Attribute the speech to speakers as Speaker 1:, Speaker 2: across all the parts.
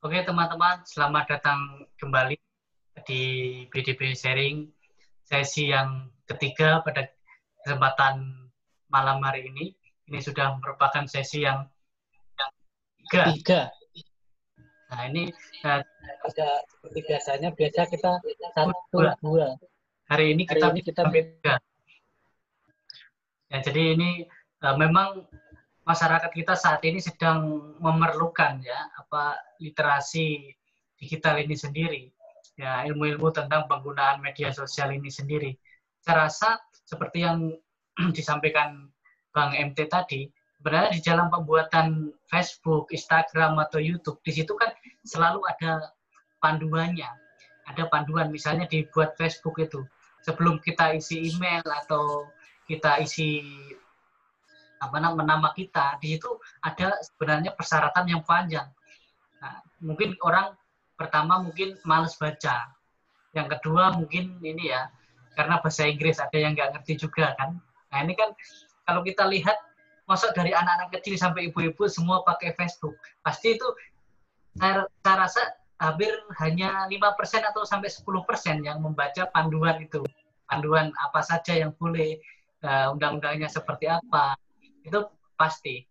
Speaker 1: Oke teman-teman, selamat datang kembali di BDB Sharing sesi yang ketiga pada kesempatan malam hari ini. Ini sudah merupakan sesi yang
Speaker 2: ketiga. Tiga.
Speaker 1: Nah ini
Speaker 2: uh, seperti biasanya biasa kita satu dua. dua.
Speaker 1: Hari ini kita, hari ini kita tiga. Ya, jadi ini uh, memang masyarakat kita saat ini sedang memerlukan ya apa literasi digital ini sendiri ya ilmu-ilmu tentang penggunaan media sosial ini sendiri. Saya rasa seperti yang disampaikan Bang MT tadi sebenarnya di dalam pembuatan Facebook, Instagram atau YouTube di situ kan selalu ada panduannya. Ada panduan misalnya dibuat Facebook itu. Sebelum kita isi email atau kita isi apa namanya nama kita di situ ada sebenarnya persyaratan yang panjang. Nah, mungkin orang pertama mungkin males baca, yang kedua mungkin ini ya karena bahasa Inggris ada yang nggak ngerti juga kan. Nah ini kan kalau kita lihat masuk dari anak-anak kecil sampai ibu-ibu semua pakai Facebook, pasti itu saya, rasa hampir hanya lima persen atau sampai 10% yang membaca panduan itu. Panduan apa saja yang boleh, uh, undang-undangnya seperti apa, itu pasti.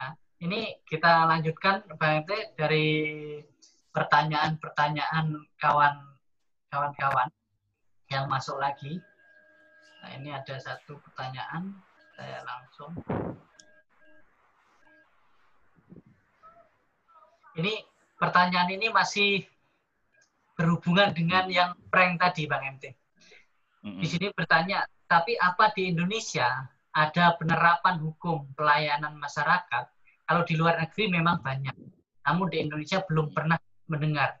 Speaker 1: Nah, ini kita lanjutkan Pak MT dari pertanyaan-pertanyaan kawan kawan-kawan yang masuk lagi. Nah, ini ada satu pertanyaan, saya langsung. Ini pertanyaan ini masih berhubungan dengan yang prank tadi, Bang MT. Di sini bertanya, tapi apa di Indonesia ada penerapan hukum pelayanan masyarakat, kalau di luar negeri memang banyak. Namun di Indonesia belum pernah mendengar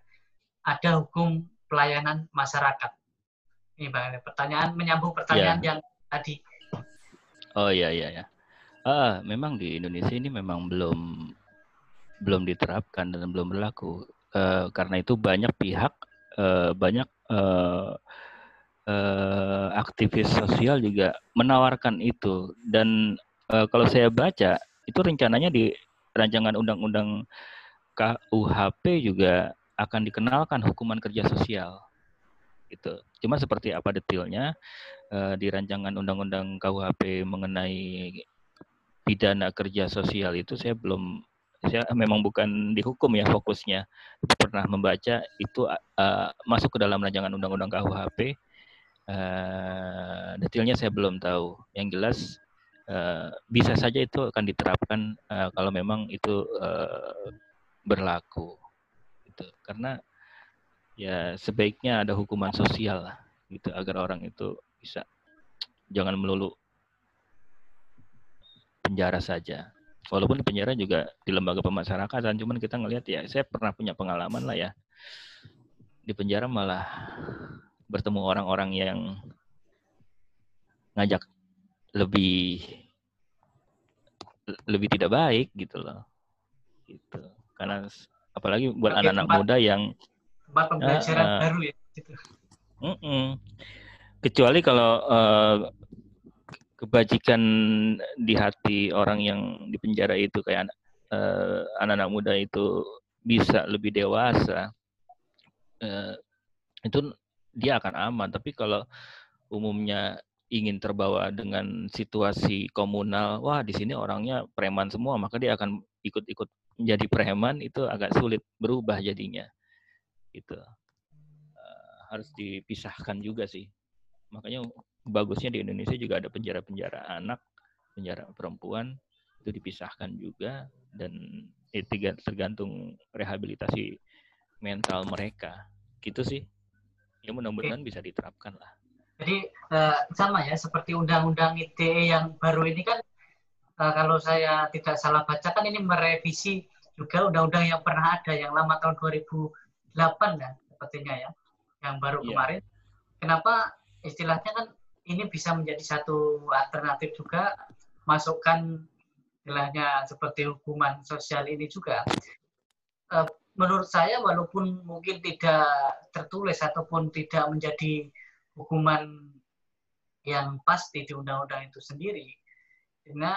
Speaker 1: ada hukum pelayanan masyarakat. Ini Bang, pertanyaan menyambung pertanyaan ya. yang tadi.
Speaker 3: Oh iya iya ya. Ah, memang di Indonesia ini memang belum belum diterapkan dan belum berlaku. Uh, karena itu banyak pihak uh, banyak uh, uh, aktivis sosial juga menawarkan itu. Dan uh, kalau saya baca itu rencananya di rancangan undang-undang KUHP juga akan dikenalkan hukuman kerja sosial. Gitu. Cuma seperti apa detailnya uh, di rancangan undang-undang KUHP mengenai pidana kerja sosial itu saya belum saya memang bukan dihukum ya fokusnya. Pernah membaca itu uh, masuk ke dalam rancangan undang-undang KUHP Uh, detailnya saya belum tahu. Yang jelas uh, bisa saja itu akan diterapkan uh, kalau memang itu uh, berlaku. Gitu. Karena ya sebaiknya ada hukuman sosial lah, gitu agar orang itu bisa jangan melulu penjara saja. Walaupun penjara juga di lembaga pemasyarakatan, cuman kita ngelihat ya, saya pernah punya pengalaman lah ya di penjara malah bertemu orang-orang yang ngajak lebih lebih tidak baik gitu loh gitu karena apalagi buat anak-anak muda yang
Speaker 1: tempat pembelajaran uh, baru ya gitu.
Speaker 3: Uh -uh. kecuali kalau uh, kebajikan di hati orang yang di penjara itu kayak uh, anak-anak muda itu bisa lebih dewasa uh, itu dia akan aman. Tapi kalau umumnya ingin terbawa dengan situasi komunal, wah di sini orangnya preman semua, maka dia akan ikut-ikut menjadi preman itu agak sulit berubah jadinya. Gitu. Uh, harus dipisahkan juga sih. Makanya bagusnya di Indonesia juga ada penjara-penjara anak, penjara perempuan itu dipisahkan juga dan itu tergantung rehabilitasi mental mereka. Gitu sih ya mudah-mudahan bisa diterapkan lah.
Speaker 1: Jadi uh, sama ya seperti undang-undang ITE yang baru ini kan uh, kalau saya tidak salah baca kan ini merevisi juga undang-undang yang pernah ada yang lama tahun 2008 ya sepertinya ya yang baru yeah. kemarin. Kenapa istilahnya kan ini bisa menjadi satu alternatif juga masukkan istilahnya seperti hukuman sosial ini juga. Uh, menurut saya walaupun mungkin tidak tertulis ataupun tidak menjadi hukuman yang pasti di undang-undang itu sendiri. Karena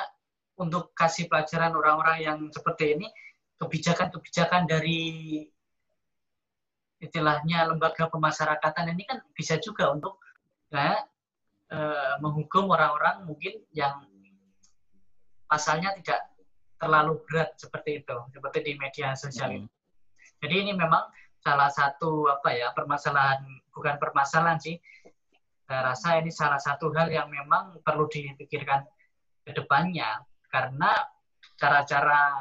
Speaker 1: untuk kasih pelajaran orang-orang yang seperti ini, kebijakan-kebijakan dari istilahnya lembaga pemasyarakatan ini kan bisa juga untuk ya, eh, menghukum orang-orang mungkin yang pasalnya tidak terlalu berat seperti itu, seperti di media sosial ini. Jadi ini memang salah satu apa ya permasalahan bukan permasalahan sih. Saya rasa ini salah satu hal yang memang perlu dipikirkan ke depannya karena cara-cara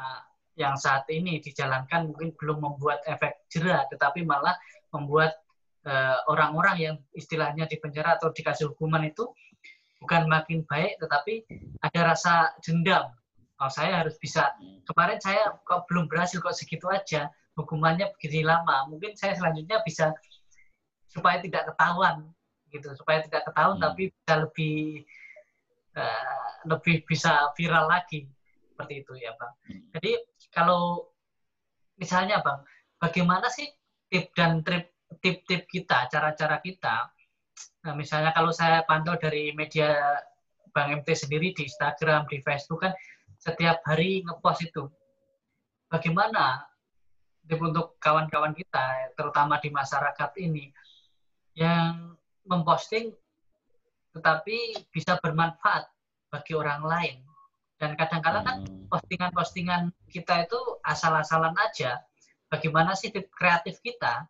Speaker 1: yang saat ini dijalankan mungkin belum membuat efek jerah, tetapi malah membuat eh, orang-orang yang istilahnya di penjara atau dikasih hukuman itu bukan makin baik, tetapi ada rasa dendam. Oh, saya harus bisa. Kemarin saya kok belum berhasil kok segitu aja, hukumannya begini lama. Mungkin saya selanjutnya bisa supaya tidak ketahuan, gitu. Supaya tidak ketahuan, hmm. tapi bisa lebih uh, lebih bisa viral lagi seperti itu ya bang. Hmm. Jadi kalau misalnya bang, bagaimana sih tip dan trip tip-tip kita, cara-cara kita? Nah, misalnya kalau saya pantau dari media Bang MT sendiri di Instagram, di Facebook kan setiap hari ngepost itu. Bagaimana untuk kawan-kawan kita, terutama di masyarakat ini, yang memposting tetapi bisa bermanfaat bagi orang lain dan kadang-kadang kan hmm. postingan-postingan kita itu asal-asalan aja. Bagaimana sih kreatif kita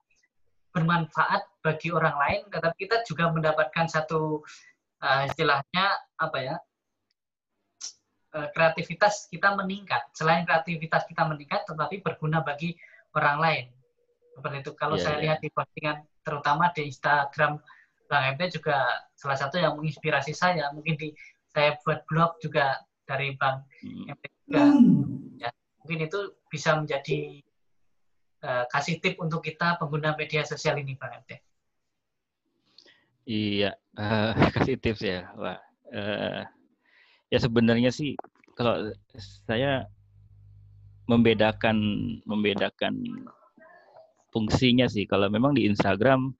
Speaker 1: bermanfaat bagi orang lain, tetapi kita juga mendapatkan satu uh, istilahnya apa ya uh, kreativitas kita meningkat. Selain kreativitas kita meningkat, tetapi berguna bagi orang lain. Seperti itu. Kalau yeah, saya yeah. lihat di postingan, terutama di Instagram Bang MP juga salah satu yang menginspirasi saya. Mungkin di saya buat blog juga dari MT3. Hmm. Ya, mungkin itu bisa menjadi uh, kasih tip untuk kita pengguna media sosial ini, Bang MT.
Speaker 3: Iya, uh, kasih tips ya, Wah. Uh, ya sebenarnya sih kalau saya membedakan membedakan fungsinya sih. Kalau memang di Instagram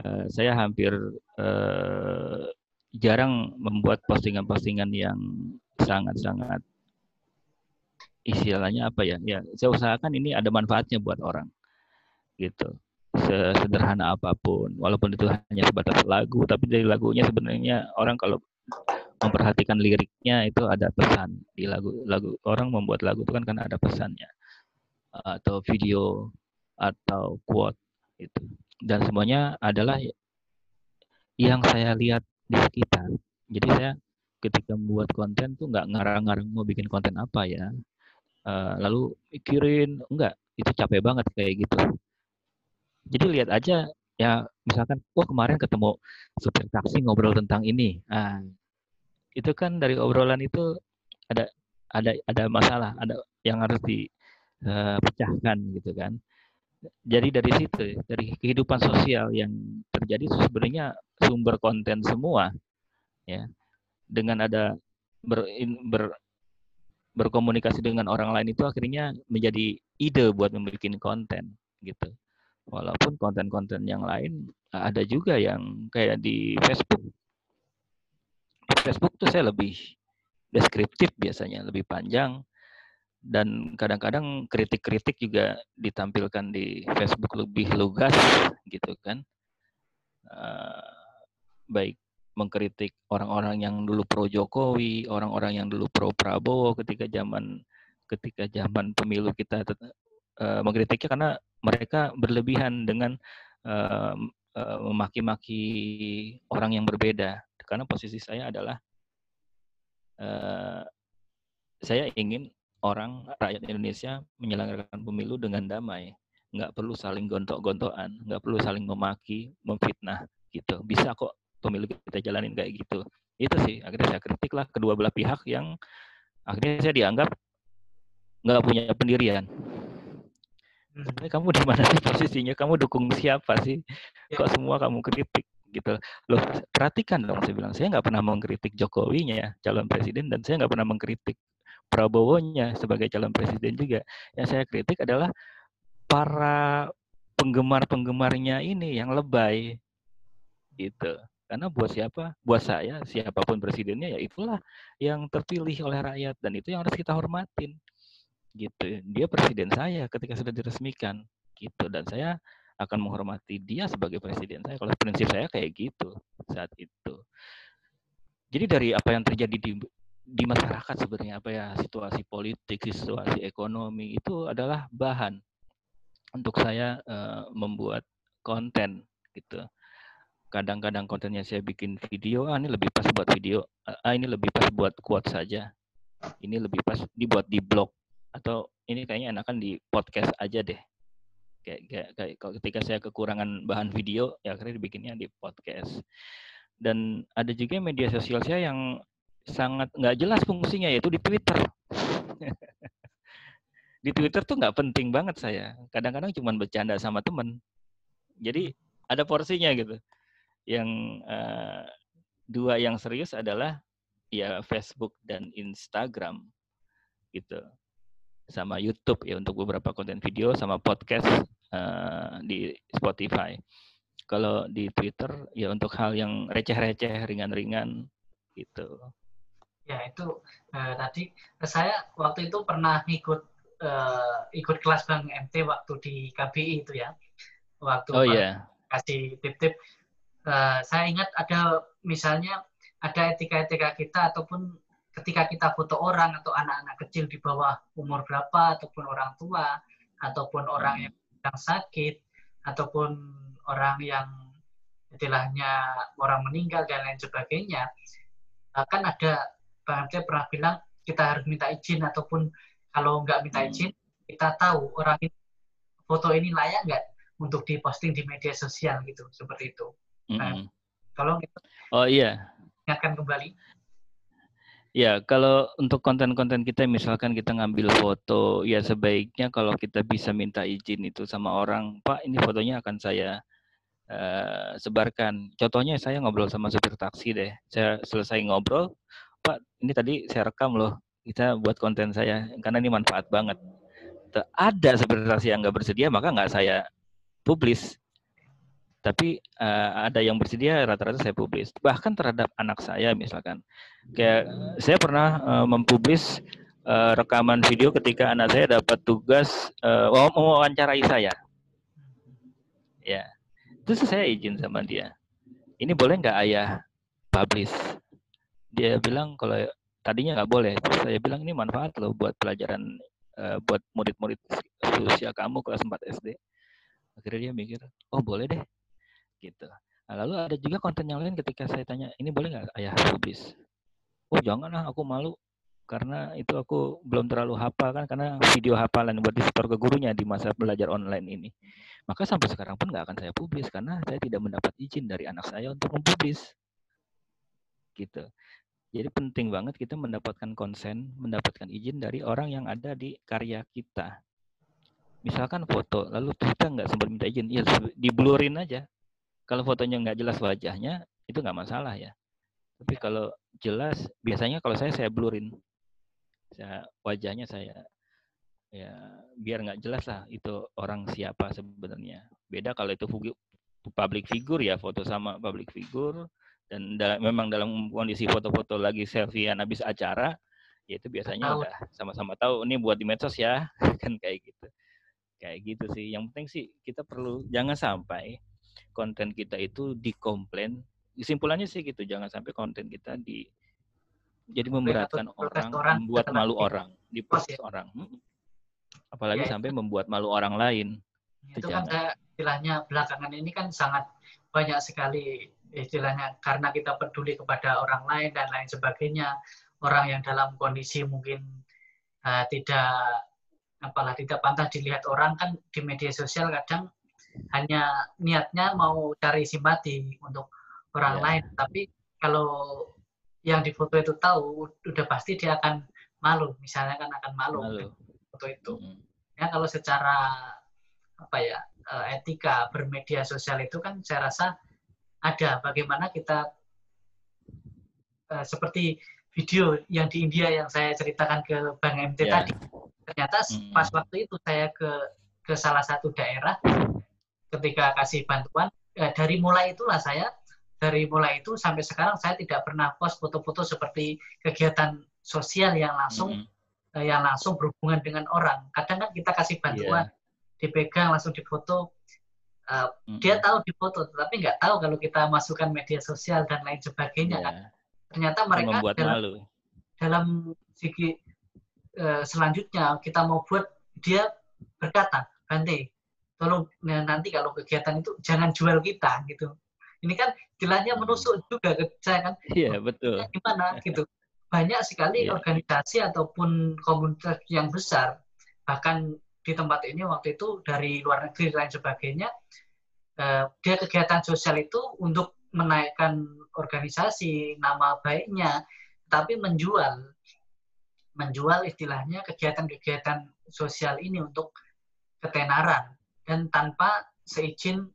Speaker 3: uh, saya hampir uh, jarang membuat postingan-postingan yang sangat-sangat istilahnya apa ya? Ya, saya usahakan ini ada manfaatnya buat orang. Gitu. Sederhana apa pun, walaupun itu hanya sebatas lagu, tapi dari lagunya sebenarnya orang kalau memperhatikan liriknya itu ada pesan di lagu lagu orang membuat lagu itu kan karena ada pesannya atau video atau quote itu dan semuanya adalah yang saya lihat di sekitar jadi saya ketika membuat konten tuh nggak ngarang-ngarang mau bikin konten apa ya. Uh, lalu mikirin enggak itu capek banget kayak gitu. Jadi lihat aja ya misalkan oh kemarin ketemu supir taksi ngobrol tentang ini. Nah, itu kan dari obrolan itu ada ada ada masalah, ada yang harus dipecahkan eh, uh, gitu kan. Jadi dari situ, dari kehidupan sosial yang terjadi sebenarnya sumber konten semua, ya dengan ada ber, ber, berkomunikasi dengan orang lain itu akhirnya menjadi ide buat membuat konten gitu. Walaupun konten-konten yang lain ada juga yang kayak di Facebook. Facebook tuh saya lebih deskriptif biasanya, lebih panjang dan kadang-kadang kritik-kritik juga ditampilkan di Facebook lebih lugas gitu kan. Uh, baik mengkritik orang-orang yang dulu pro Jokowi, orang-orang yang dulu pro Prabowo ketika zaman ketika zaman pemilu kita uh, mengkritiknya karena mereka berlebihan dengan uh, uh, memaki-maki orang yang berbeda. Karena posisi saya adalah uh, saya ingin orang rakyat Indonesia menyelenggarakan pemilu dengan damai, nggak perlu saling gontok-gontokan, nggak perlu saling memaki, memfitnah gitu. Bisa kok pemilu kita jalanin kayak gitu. Itu sih akhirnya saya kritik lah kedua belah pihak yang akhirnya saya dianggap nggak punya pendirian. Hmm. sebenarnya kamu di mana sih posisinya? Kamu dukung siapa sih? Ya. kok semua kamu kritik gitu loh perhatikan dong saya bilang saya nggak pernah mengkritik Jokowinya calon presiden dan saya nggak pernah mengkritik Prabowo-nya sebagai calon presiden juga yang saya kritik adalah para penggemar-penggemarnya ini yang lebay gitu karena buat siapa? Buat saya, siapa pun presidennya ya itulah yang terpilih oleh rakyat dan itu yang harus kita hormatin. Gitu. Dia presiden saya ketika sudah diresmikan gitu dan saya akan menghormati dia sebagai presiden saya. Kalau prinsip saya kayak gitu saat itu. Jadi dari apa yang terjadi di di masyarakat sebenarnya apa ya situasi politik, situasi ekonomi itu adalah bahan untuk saya uh, membuat konten gitu. Kadang-kadang kontennya saya bikin video, ah ini lebih pas buat video, ah ini lebih pas buat quote saja, ini lebih pas dibuat di blog atau ini kayaknya enakan di podcast aja deh. Kayak, kayak, ketika saya kekurangan bahan video, ya akhirnya dibikinnya di podcast. Dan ada juga media sosial saya yang sangat nggak jelas fungsinya yaitu di Twitter. di Twitter tuh nggak penting banget saya. Kadang-kadang cuma bercanda sama temen. Jadi ada porsinya gitu. Yang uh, dua yang serius adalah ya Facebook dan Instagram gitu. Sama YouTube ya untuk beberapa konten video sama podcast uh, di Spotify. Kalau di Twitter ya untuk hal yang receh-receh, ringan-ringan gitu.
Speaker 1: Ya itu uh, tadi saya waktu itu pernah ikut uh, ikut kelas Bang MT waktu di KBI itu ya. Waktu
Speaker 3: oh, yeah.
Speaker 1: kasih tip-tip. Uh, saya ingat ada misalnya ada etika-etika kita ataupun ketika kita foto orang atau anak-anak kecil di bawah umur berapa ataupun orang tua ataupun orang hmm. yang sedang sakit ataupun orang yang istilahnya orang meninggal dan lain sebagainya kan ada Bang Arte pernah bilang kita harus minta izin ataupun kalau nggak minta hmm. izin kita tahu orang ini foto ini layak nggak untuk diposting di media sosial gitu seperti itu. Nah, mm -hmm. kalau gitu,
Speaker 3: oh iya
Speaker 1: ingatkan kembali.
Speaker 3: Ya, kalau untuk konten-konten kita, misalkan kita ngambil foto, ya sebaiknya kalau kita bisa minta izin itu sama orang, Pak, ini fotonya akan saya uh, sebarkan. Contohnya saya ngobrol sama supir taksi deh. Saya selesai ngobrol, Pak, ini tadi saya rekam loh, kita buat konten saya, karena ini manfaat banget. Ada seperti yang nggak bersedia, maka nggak saya publis. Tapi uh, ada yang bersedia, rata-rata saya publis. Bahkan terhadap anak saya misalkan. Kayak saya pernah uh, mempublis uh, rekaman video ketika anak saya dapat tugas uh, mewawancarai saya. Ya, terus saya izin sama dia. Ini boleh nggak ayah publish? dia bilang kalau tadinya nggak boleh terus saya bilang ini manfaat loh buat pelajaran uh, buat murid-murid usia kamu kelas 4 SD akhirnya dia mikir oh boleh deh gitu. Nah, lalu ada juga konten yang lain ketika saya tanya ini boleh nggak ayah publis oh jangan lah aku malu. Karena itu aku belum terlalu hafal kan karena video hafalan buat di ke gurunya di masa belajar online ini. Maka sampai sekarang pun nggak akan saya publis karena saya tidak mendapat izin dari anak saya untuk mempublis. Gitu. Jadi penting banget kita mendapatkan konsen, mendapatkan izin dari orang yang ada di karya kita. Misalkan foto, lalu kita nggak sempat minta izin, ya diblurin aja. Kalau fotonya nggak jelas wajahnya, itu nggak masalah ya. Tapi kalau jelas, biasanya kalau saya saya blurin, saya, wajahnya saya ya biar nggak jelas lah itu orang siapa sebenarnya. Beda kalau itu public figure ya foto sama public figure. Dan da memang dalam kondisi foto-foto lagi selfie habis acara ya itu biasanya udah sama-sama tahu ini buat di medsos ya kan kayak gitu. Kayak gitu sih. Yang penting sih kita perlu jangan sampai konten kita itu dikomplain. Kesimpulannya sih gitu jangan sampai konten kita di jadi memberatkan orang, orang membuat malu orang di post ya. orang apalagi ya, sampai membuat malu orang lain.
Speaker 1: Itu, itu kan saya istilahnya belakangan ini kan sangat banyak sekali istilahnya karena kita peduli kepada orang lain dan lain sebagainya. Orang yang dalam kondisi mungkin uh, tidak apalah tidak pantas dilihat orang kan di media sosial kadang hanya niatnya mau cari simpati untuk orang yeah. lain tapi kalau yang difoto itu tahu udah pasti dia akan malu misalnya kan akan malu, malu. foto itu mm ya kalau secara apa ya eh, etika bermedia sosial itu kan saya rasa ada bagaimana kita uh, seperti video yang di India yang saya ceritakan ke Bang MT yeah. tadi ternyata hmm. pas waktu itu saya ke ke salah satu daerah ketika kasih bantuan eh, dari mulai itulah saya dari mulai itu sampai sekarang saya tidak pernah post foto-foto seperti kegiatan sosial yang langsung hmm. eh, yang langsung berhubungan dengan orang kadang kan kita kasih bantuan yeah. dipegang langsung difoto uh, dia tahu di foto, tapi nggak tahu kalau kita masukkan media sosial dan lain sebagainya. Yeah. Kan. Ternyata mereka dalam, malu. dalam segi uh, selanjutnya kita mau buat dia berkata, Bante, tolong nah, nanti kalau kegiatan itu jangan jual kita gitu. Ini kan istilahnya menusuk juga ke saya kan.
Speaker 3: Iya, betul.
Speaker 1: Gimana gitu. Banyak sekali yeah. organisasi ataupun komunitas yang besar bahkan di tempat ini waktu itu dari luar negeri dan lain sebagainya uh, dia kegiatan sosial itu untuk menaikkan organisasi nama baiknya tapi menjual menjual istilahnya kegiatan-kegiatan sosial ini untuk ketenaran dan tanpa seizin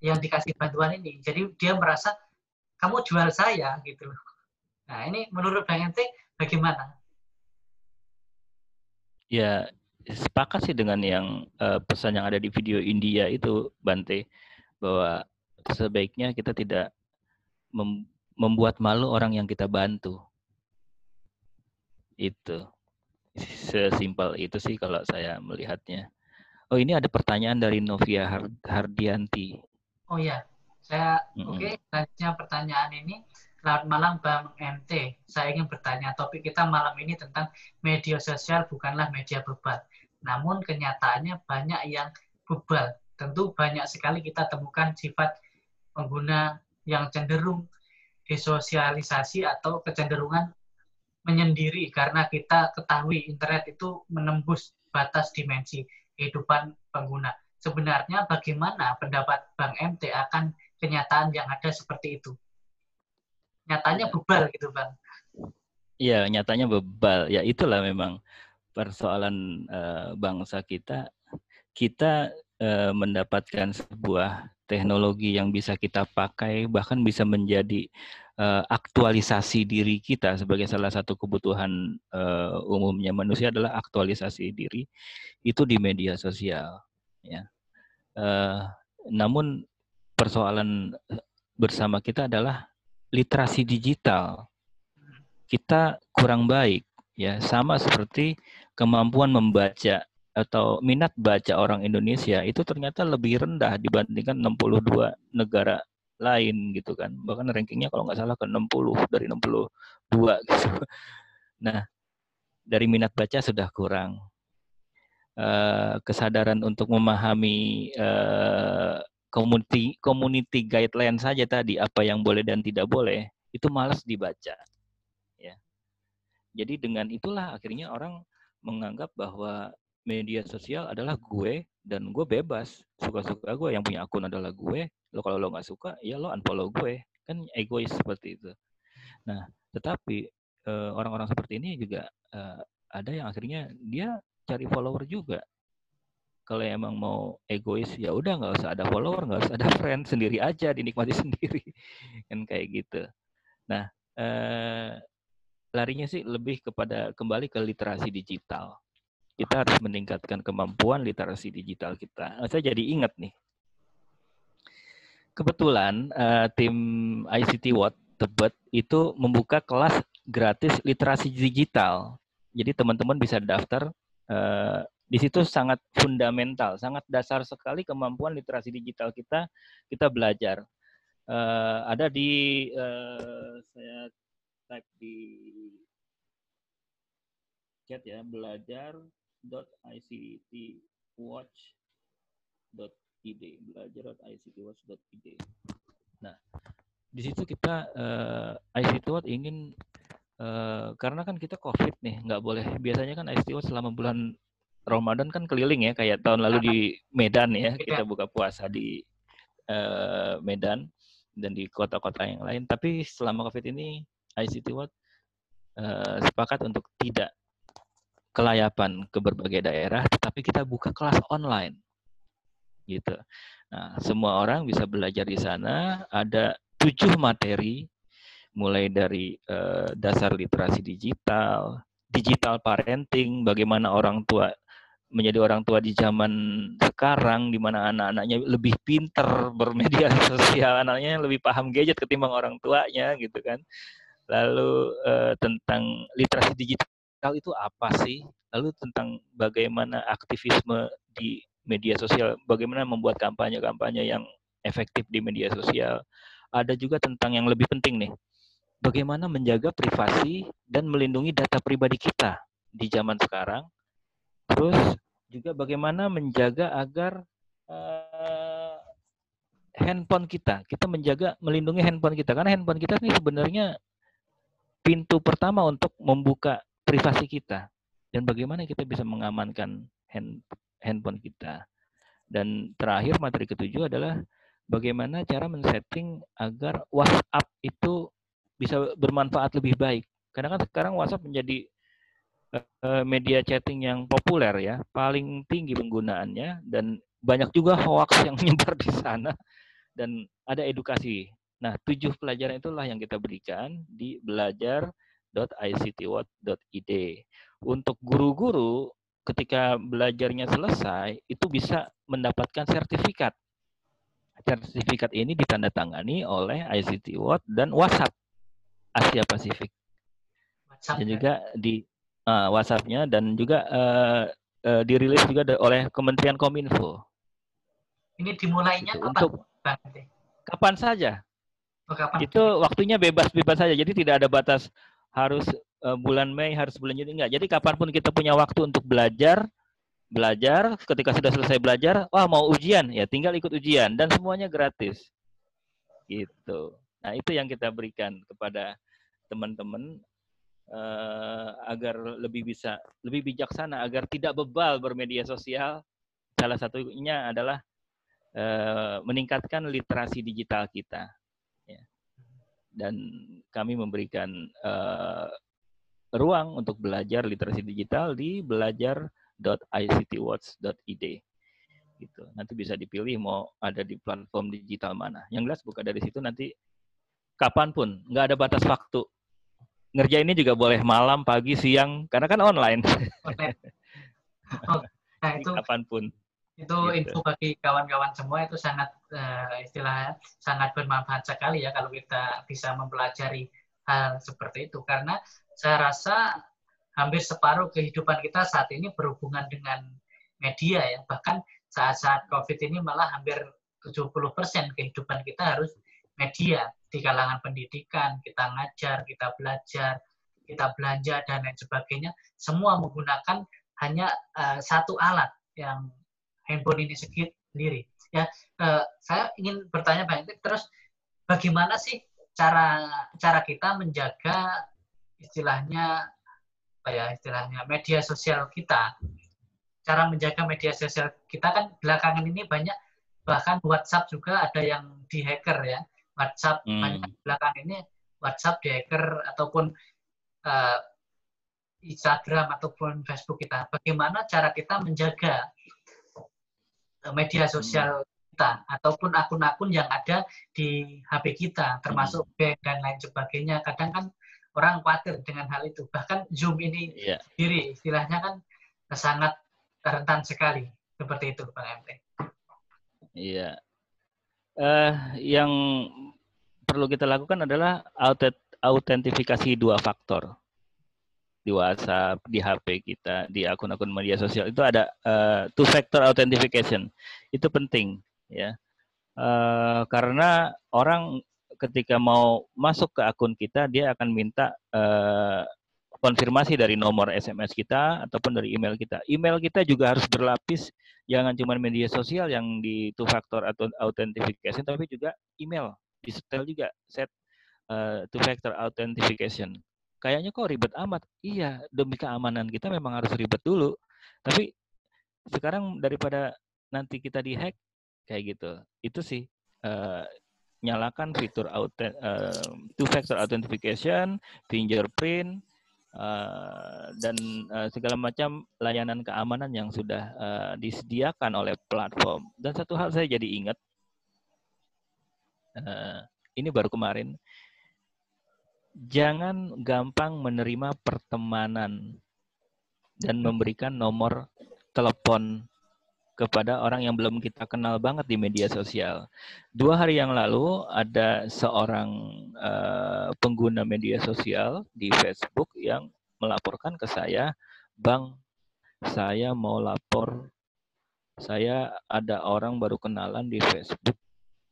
Speaker 1: yang dikasih bantuan ini. Jadi dia merasa kamu jual saya gitu. Nah ini menurut Bang Ente bagaimana?
Speaker 3: Ya sepakat sih dengan yang uh, pesan yang ada di video India itu Bante bahwa sebaiknya kita tidak mem membuat malu orang yang kita bantu. Itu sesimpel itu sih kalau saya melihatnya. Oh ini ada pertanyaan dari Novia Hardianti.
Speaker 1: Oh ya, saya mm -hmm. oke. Okay, selanjutnya pertanyaan ini. Selamat malam Bang MT. Saya ingin bertanya, topik kita malam ini tentang media sosial bukanlah media bebal. Namun kenyataannya banyak yang bebal. Tentu banyak sekali kita temukan sifat pengguna yang cenderung disosialisasi atau kecenderungan menyendiri karena kita ketahui internet itu menembus batas dimensi kehidupan pengguna. Sebenarnya bagaimana pendapat Bang MT akan kenyataan yang ada seperti itu? Nyatanya bebal gitu Bang.
Speaker 3: Iya, nyatanya bebal. Ya itulah memang persoalan uh, bangsa kita. Kita uh, mendapatkan sebuah teknologi yang bisa kita pakai, bahkan bisa menjadi uh, aktualisasi diri kita sebagai salah satu kebutuhan uh, umumnya manusia adalah aktualisasi diri itu di media sosial ya. Namun persoalan bersama kita adalah literasi digital. Kita kurang baik ya sama seperti kemampuan membaca atau minat baca orang Indonesia itu ternyata lebih rendah dibandingkan 62 negara lain gitu kan. Bahkan rankingnya kalau nggak salah ke 60 dari 62 gitu. Nah dari minat baca sudah kurang. Uh, kesadaran untuk memahami uh, community community guideline saja tadi apa yang boleh dan tidak boleh itu malas dibaca ya. Jadi dengan itulah akhirnya orang menganggap bahwa media sosial adalah gue dan gue bebas. Suka-suka gue yang punya akun adalah gue. Lo kalau lo nggak suka ya lo unfollow gue. Kan egois seperti itu. Nah tetapi uh, orang-orang seperti ini juga uh, ada yang akhirnya dia cari follower juga. Kalau emang mau egois ya udah nggak usah ada follower nggak usah ada friend sendiri aja dinikmati sendiri. Kan kayak gitu. Nah uh, larinya sih lebih kepada kembali ke literasi digital kita harus meningkatkan kemampuan literasi digital kita. Saya jadi ingat nih, kebetulan uh, tim ICT Watt Tebet itu membuka kelas gratis literasi digital. Jadi teman-teman bisa daftar. Uh, di situ sangat fundamental, sangat dasar sekali kemampuan literasi digital kita. Kita belajar. Uh, ada di uh, saya type di chat ya belajar belajar.ictwatch.id belajar.ictwatch.id nah di situ kita uh, eh, ICT Watch ingin uh, karena kan kita COVID nih nggak boleh. Biasanya kan ICT Watch selama bulan Ramadan kan keliling ya kayak tahun lalu di Medan ya iya. kita buka puasa di uh, Medan dan di kota-kota yang lain. Tapi selama COVID ini ICT Watch uh, sepakat untuk tidak kelayapan ke berbagai daerah, tetapi kita buka kelas online. Gitu. Nah, semua orang bisa belajar di sana. Ada tujuh materi, mulai dari uh, dasar literasi digital, digital parenting, bagaimana orang tua menjadi orang tua di zaman sekarang, di mana anak-anaknya lebih pinter bermedia sosial, anaknya lebih paham gadget ketimbang orang tuanya, gitu kan. Lalu uh, tentang literasi digital radikal itu apa sih? Lalu tentang bagaimana aktivisme di media sosial, bagaimana membuat kampanye-kampanye yang efektif di media sosial. Ada juga tentang yang lebih penting nih, bagaimana menjaga privasi dan melindungi data pribadi kita di zaman sekarang. Terus juga bagaimana menjaga agar uh, handphone kita, kita menjaga melindungi handphone kita karena handphone kita ini sebenarnya pintu pertama untuk membuka privasi kita dan bagaimana kita bisa mengamankan hand, handphone kita. Dan terakhir materi ketujuh adalah bagaimana cara men-setting agar WhatsApp itu bisa bermanfaat lebih baik. Karena kan sekarang WhatsApp menjadi uh, media chatting yang populer ya, paling tinggi penggunaannya dan banyak juga hoax yang menyebar di sana dan ada edukasi. Nah, tujuh pelajaran itulah yang kita berikan di belajar.ictwatt.id. Untuk guru-guru ketika belajarnya selesai itu bisa mendapatkan sertifikat. Sertifikat ini ditandatangani oleh ICT Watt dan WhatsApp Asia Pasifik. WhatsApp, dan ya? juga di uh, WhatsApp-nya dan juga uh, uh, dirilis juga oleh Kementerian Kominfo.
Speaker 1: Ini dimulainya gitu.
Speaker 3: kapan? Untuk kapan saja. Oh, kapan? Itu waktunya bebas-bebas saja. Jadi tidak ada batas harus uh, bulan Mei, harus bulan Juni enggak. Jadi kapan pun kita punya waktu untuk belajar, belajar, ketika sudah selesai belajar, wah mau ujian, ya tinggal ikut ujian dan semuanya gratis. Gitu. Nah, itu yang kita berikan kepada teman-teman uh, agar lebih bisa lebih bijaksana agar tidak bebal bermedia sosial. Salah satunya adalah uh, meningkatkan literasi digital kita. Dan kami memberikan uh, ruang untuk belajar literasi digital di belajar.ictwatch.id gitu. Nanti bisa dipilih mau ada di platform digital mana. Yang jelas buka dari situ nanti kapan pun, nggak ada batas waktu. Ngerjain ini juga boleh malam, pagi, siang, karena kan online.
Speaker 1: Oh, nah itu
Speaker 3: kapan pun.
Speaker 1: Itu gitu. info bagi kawan-kawan semua itu sangat uh, istilahnya sangat bermanfaat sekali ya kalau kita bisa mempelajari hal seperti itu karena saya rasa hampir separuh kehidupan kita saat ini berhubungan dengan media ya. Bahkan saat-saat COVID ini malah hampir 70% kehidupan kita harus media di kalangan pendidikan, kita ngajar, kita belajar, kita belanja dan lain sebagainya, semua menggunakan hanya uh, satu alat yang handphone ini sendiri. Ya, uh, saya ingin bertanya banyak terus bagaimana sih cara cara kita menjaga istilahnya apa ya istilahnya media sosial kita cara menjaga media sosial kita kan belakangan ini banyak bahkan WhatsApp juga ada yang dihacker ya WhatsApp hmm. banyak belakangan ini WhatsApp dihacker ataupun uh, Instagram ataupun Facebook kita bagaimana cara kita menjaga eh, media sosial hmm. kita ataupun akun-akun yang ada di HP kita termasuk hmm. bank dan lain sebagainya kadang kan orang khawatir dengan hal itu. Bahkan Zoom ini yeah. sendiri istilahnya kan sangat rentan sekali seperti itu, Bang MT.
Speaker 3: Iya. Uh, yang perlu kita lakukan adalah autentifikasi dua faktor di WhatsApp, di HP kita, di akun-akun media sosial itu ada uh, two factor authentication. Itu penting ya. Uh, karena orang ketika mau masuk ke akun kita, dia akan minta uh, konfirmasi dari nomor SMS kita ataupun dari email kita. Email kita juga harus berlapis, jangan cuma media sosial yang di two factor atau authentication, tapi juga email. Di setel juga set uh, two factor authentication. Kayaknya kok ribet amat. Iya, demi keamanan kita memang harus ribet dulu. Tapi sekarang daripada nanti kita dihack kayak gitu. Itu sih uh, nyalakan fitur uh, two factor authentication, fingerprint uh, dan uh, segala macam layanan keamanan yang sudah uh, disediakan oleh platform. Dan satu hal saya jadi ingat uh, ini baru kemarin jangan gampang menerima pertemanan dan memberikan nomor telepon kepada orang yang belum kita kenal banget di media sosial. Dua hari yang lalu ada seorang uh, pengguna media sosial di Facebook yang melaporkan ke saya, Bang, saya mau lapor saya ada orang baru kenalan di Facebook,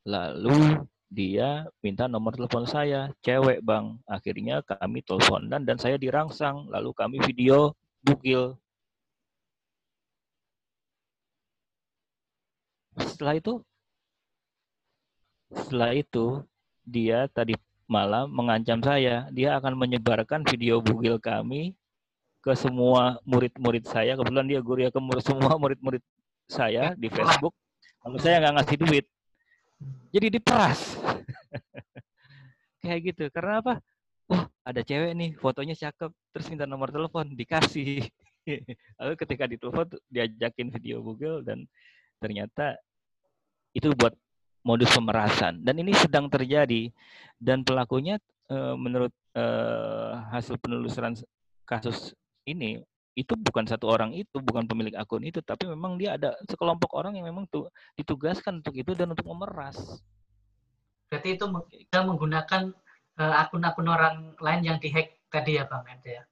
Speaker 3: lalu dia minta nomor telepon saya, cewek bang. Akhirnya kami teleponan dan saya dirangsang, lalu kami video bukil. Setelah itu, setelah itu dia tadi malam mengancam saya, dia akan menyebarkan video bugil kami ke semua murid-murid saya. Kebetulan dia guru ya ke semua murid-murid saya di Facebook. Kalau saya nggak ngasih duit, jadi diperas. Kayak gitu. Karena apa? Wah, ada cewek nih, fotonya cakep, terus minta nomor telepon, dikasih. Lalu ketika ditelepon, diajakin video Google dan ternyata itu buat modus pemerasan. Dan ini sedang terjadi. Dan pelakunya eh, menurut eh, hasil penelusuran kasus ini itu bukan satu orang itu, bukan pemilik akun itu, tapi memang dia ada sekelompok orang yang memang tuh ditugaskan untuk itu dan untuk memeras.
Speaker 1: Berarti itu kita menggunakan uh, akun-akun orang lain yang dihack tadi ya Bang Ente ya?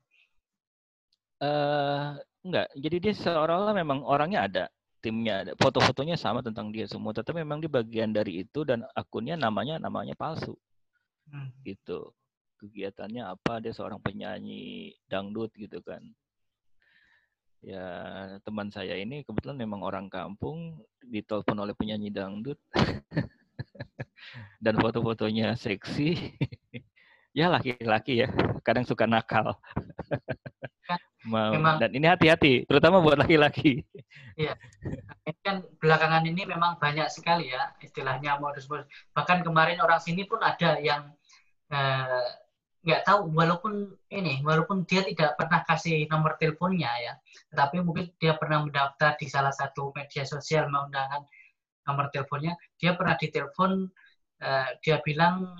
Speaker 3: Uh, enggak, jadi dia seolah-olah memang orangnya ada, timnya ada, foto-fotonya sama tentang dia semua, tetapi memang di bagian dari itu dan akunnya namanya namanya palsu. Hmm. Gitu. Kegiatannya apa? Dia seorang penyanyi dangdut gitu kan ya teman saya ini kebetulan memang orang kampung ditelepon oleh penyanyi dangdut. Dan foto-fotonya seksi. Ya laki-laki ya kadang suka nakal. Memang, dan ini hati-hati terutama buat laki-laki.
Speaker 1: Iya. Ini kan belakangan ini memang banyak sekali ya istilahnya modus-modus. Bahkan kemarin orang sini pun ada yang eh, nggak tahu walaupun ini walaupun dia tidak pernah kasih nomor teleponnya ya tapi mungkin dia pernah mendaftar di salah satu media sosial menggunakan nomor teleponnya. Dia pernah ditelepon uh, dia bilang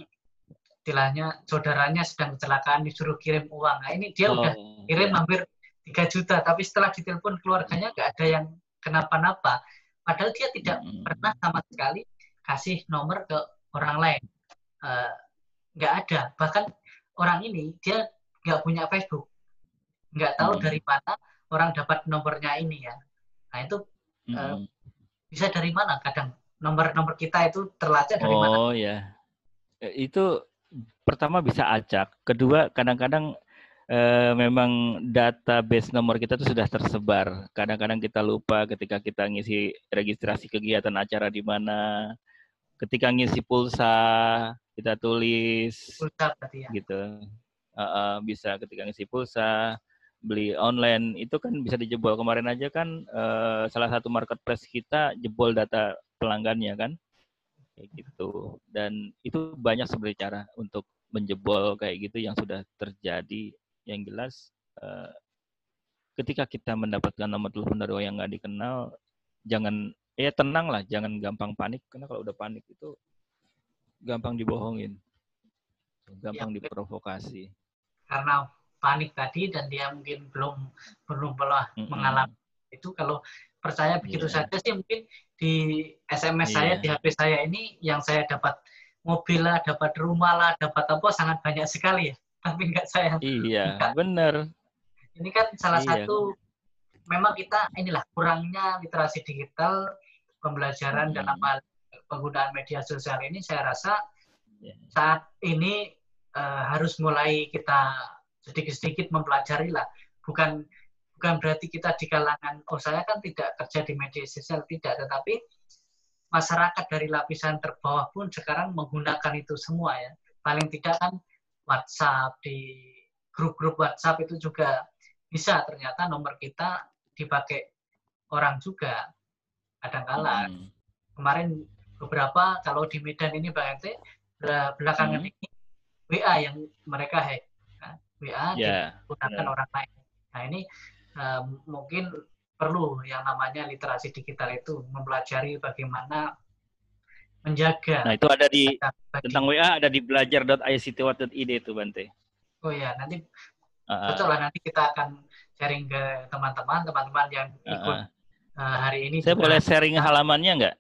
Speaker 1: istilahnya saudaranya sedang kecelakaan disuruh kirim uang. Nah ini dia oh, udah kirim ya. hampir 3 juta tapi setelah ditelepon keluarganya nggak ada yang kenapa-napa. Padahal dia tidak hmm. pernah sama sekali kasih nomor ke orang lain. Uh, nggak ada. Bahkan orang ini dia nggak punya Facebook, nggak tahu hmm. dari mana orang dapat nomornya ini ya. Nah itu hmm. uh, bisa dari mana? Kadang nomor-nomor kita itu terlacak dari
Speaker 3: oh,
Speaker 1: mana?
Speaker 3: Oh ya, itu pertama bisa acak, kedua kadang-kadang uh, memang database nomor kita itu sudah tersebar. Kadang-kadang kita lupa ketika kita ngisi registrasi kegiatan acara di mana, ketika ngisi pulsa kita tulis pulsa ya. gitu. Uh, uh, bisa ketika ngisi pulsa beli online. Itu kan bisa dijebol. Kemarin aja kan uh, salah satu marketplace kita jebol data pelanggannya kan. Kayak gitu. Dan itu banyak sebenarnya cara untuk menjebol kayak gitu yang sudah terjadi. Yang jelas uh, ketika kita mendapatkan nomor telepon dari orang yang nggak dikenal jangan ya tenang lah jangan gampang panik karena kalau udah panik itu gampang dibohongin, gampang ya, diprovokasi.
Speaker 1: Karena panik tadi dan dia mungkin belum belum pernah mm -hmm. mengalami itu kalau percaya begitu yeah. saja sih mungkin di SMS yeah. saya di HP saya ini yang saya dapat mobil lah, dapat rumah lah, dapat apa sangat banyak sekali ya. Tapi enggak saya.
Speaker 3: Iya, enggak. benar.
Speaker 1: Ini kan salah iya. satu memang kita inilah kurangnya literasi digital, pembelajaran hmm. dalam hal penggunaan media sosial ini saya rasa ya. saat ini uh, harus mulai kita sedikit-sedikit mempelajari lah. Bukan bukan berarti kita di kalangan oh saya kan tidak kerja di media sosial tidak, tetapi masyarakat dari lapisan terbawah pun sekarang menggunakan itu semua ya. Paling tidak kan WhatsApp di grup-grup WhatsApp itu juga bisa ternyata nomor kita dipakai orang juga kadang-kala. Hmm. Kemarin beberapa kalau di Medan ini Pak RT belakangan hmm. ini WA yang mereka hack nah, WA yeah, digunakan yeah. orang lain nah ini uh, mungkin perlu yang namanya literasi digital itu mempelajari bagaimana menjaga
Speaker 3: nah itu ada di tentang WA ada di belajar.ictwat.id itu Bante
Speaker 1: oh ya nanti uh, betul lah nanti kita akan sharing ke teman-teman teman-teman yang ikut uh, uh, hari ini
Speaker 3: saya juga. boleh sharing halamannya nggak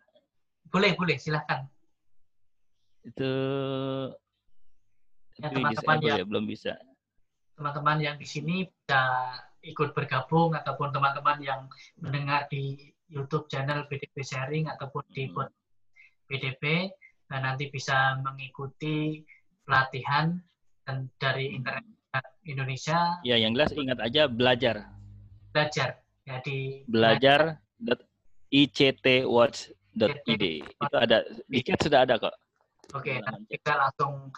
Speaker 1: boleh, boleh, silahkan.
Speaker 3: Itu
Speaker 1: ya, teman-teman yang
Speaker 3: ya, belum bisa.
Speaker 1: Teman-teman yang di sini bisa ikut bergabung ataupun teman-teman yang mendengar di YouTube channel BDP Sharing ataupun di hmm. BDP dan nanti bisa mengikuti pelatihan dan dari hmm. internet Indonesia.
Speaker 3: Ya, yang jelas ingat aja belajar.
Speaker 1: Belajar. Ya di
Speaker 3: belajar ictwatch.id. Itu ada di chat sudah ada kok.
Speaker 1: Oke, nanti kita langsung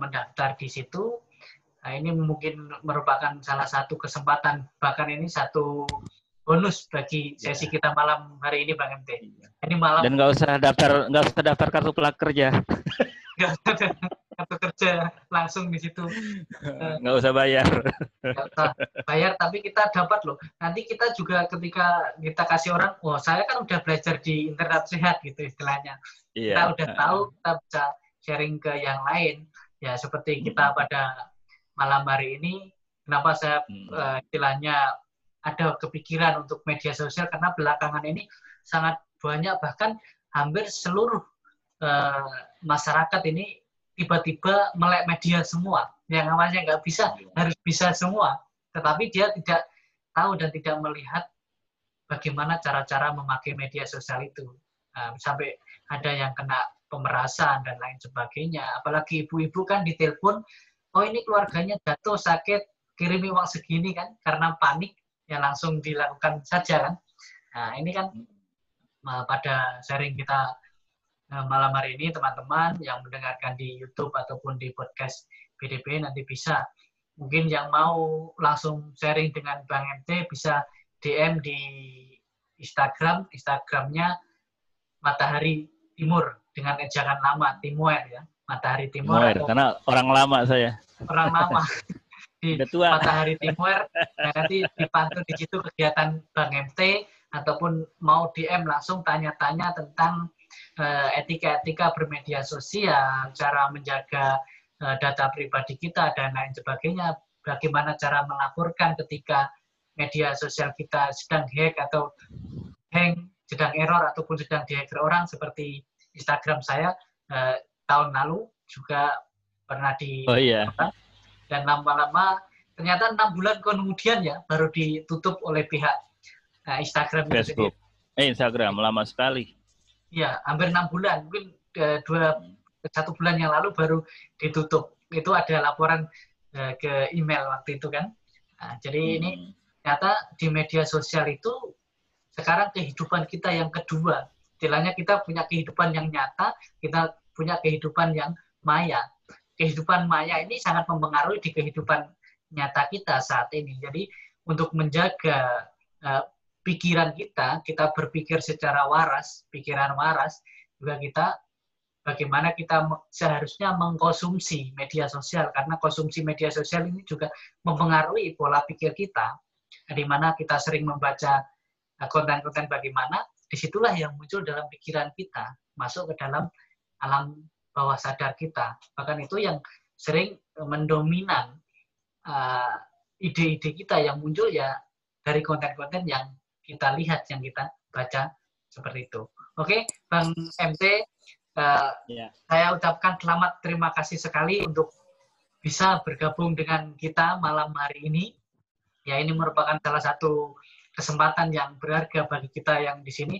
Speaker 1: mendaftar di situ. Nah, ini mungkin merupakan salah satu kesempatan, bahkan ini satu bonus bagi iya. sesi kita malam hari ini, Bang MT.
Speaker 3: Iya. Ini malam. Dan nggak usah daftar, nggak usah daftar kartu prakerja.
Speaker 1: Nggak usah kartu kerja langsung di situ.
Speaker 3: Nggak usah bayar.
Speaker 1: Nggak usah bayar, tapi kita dapat loh. Nanti kita juga ketika kita kasih orang, wah oh, saya kan udah belajar di internet sehat gitu istilahnya. Iya. Kita udah tahu, kita bisa sharing ke yang lain. Ya seperti kita hmm. pada malam hari ini, kenapa saya hmm. uh, istilahnya ada kepikiran untuk media sosial karena belakangan ini sangat banyak bahkan hampir seluruh uh, masyarakat ini tiba-tiba melek media semua. Yang namanya nggak bisa iya. harus bisa semua, tetapi dia tidak tahu dan tidak melihat bagaimana cara-cara memakai media sosial itu. Nah, sampai ada yang kena pemerasan dan lain sebagainya. Apalagi ibu-ibu kan ditelepon, oh ini keluarganya jatuh sakit, kirimi uang segini kan, karena panik ya langsung dilakukan saja kan. Nah ini kan uh, pada sharing kita malam hari ini teman-teman yang mendengarkan di YouTube ataupun di podcast PDP nanti bisa mungkin yang mau langsung sharing dengan Bang MT bisa DM di Instagram, Instagramnya Matahari Timur dengan ejakan lama Timur ya Matahari Timur
Speaker 3: atau, karena orang lama saya.
Speaker 1: orang lama. Di tua. Matahari Timur nah, nanti dipantau di situ kegiatan Bang MT ataupun mau DM langsung tanya-tanya tentang etika-etika bermedia sosial cara menjaga uh, data pribadi kita dan lain sebagainya bagaimana cara melaporkan ketika media sosial kita sedang hack atau hang sedang error ataupun sedang dihack orang seperti Instagram saya eh, tahun lalu juga pernah di
Speaker 3: oh, iya.
Speaker 1: dan lama-lama ternyata enam bulan kemudian ya baru ditutup oleh pihak nah, Instagram
Speaker 3: Facebook. Eh Instagram lama sekali.
Speaker 1: Iya, hampir enam bulan, mungkin eh, dua satu bulan yang lalu baru ditutup. Itu ada laporan eh, ke email waktu itu kan. Nah, jadi hmm. ini ternyata di media sosial itu sekarang kehidupan kita yang kedua istilahnya kita punya kehidupan yang nyata, kita punya kehidupan yang maya. Kehidupan maya ini sangat mempengaruhi di kehidupan nyata kita saat ini. Jadi untuk menjaga uh, pikiran kita, kita berpikir secara waras, pikiran waras, juga kita bagaimana kita seharusnya mengkonsumsi media sosial karena konsumsi media sosial ini juga mempengaruhi pola pikir kita di mana kita sering membaca eh, konten-konten bagaimana di situlah yang muncul dalam pikiran kita, masuk ke dalam alam bawah sadar kita. Bahkan itu yang sering mendominan uh, ide-ide kita yang muncul ya dari konten-konten yang kita lihat, yang kita baca seperti itu. Oke, Bang MT, uh, yeah. saya ucapkan selamat terima kasih sekali untuk bisa bergabung dengan kita malam hari ini. Ya, ini merupakan salah satu kesempatan yang berharga bagi kita yang di sini.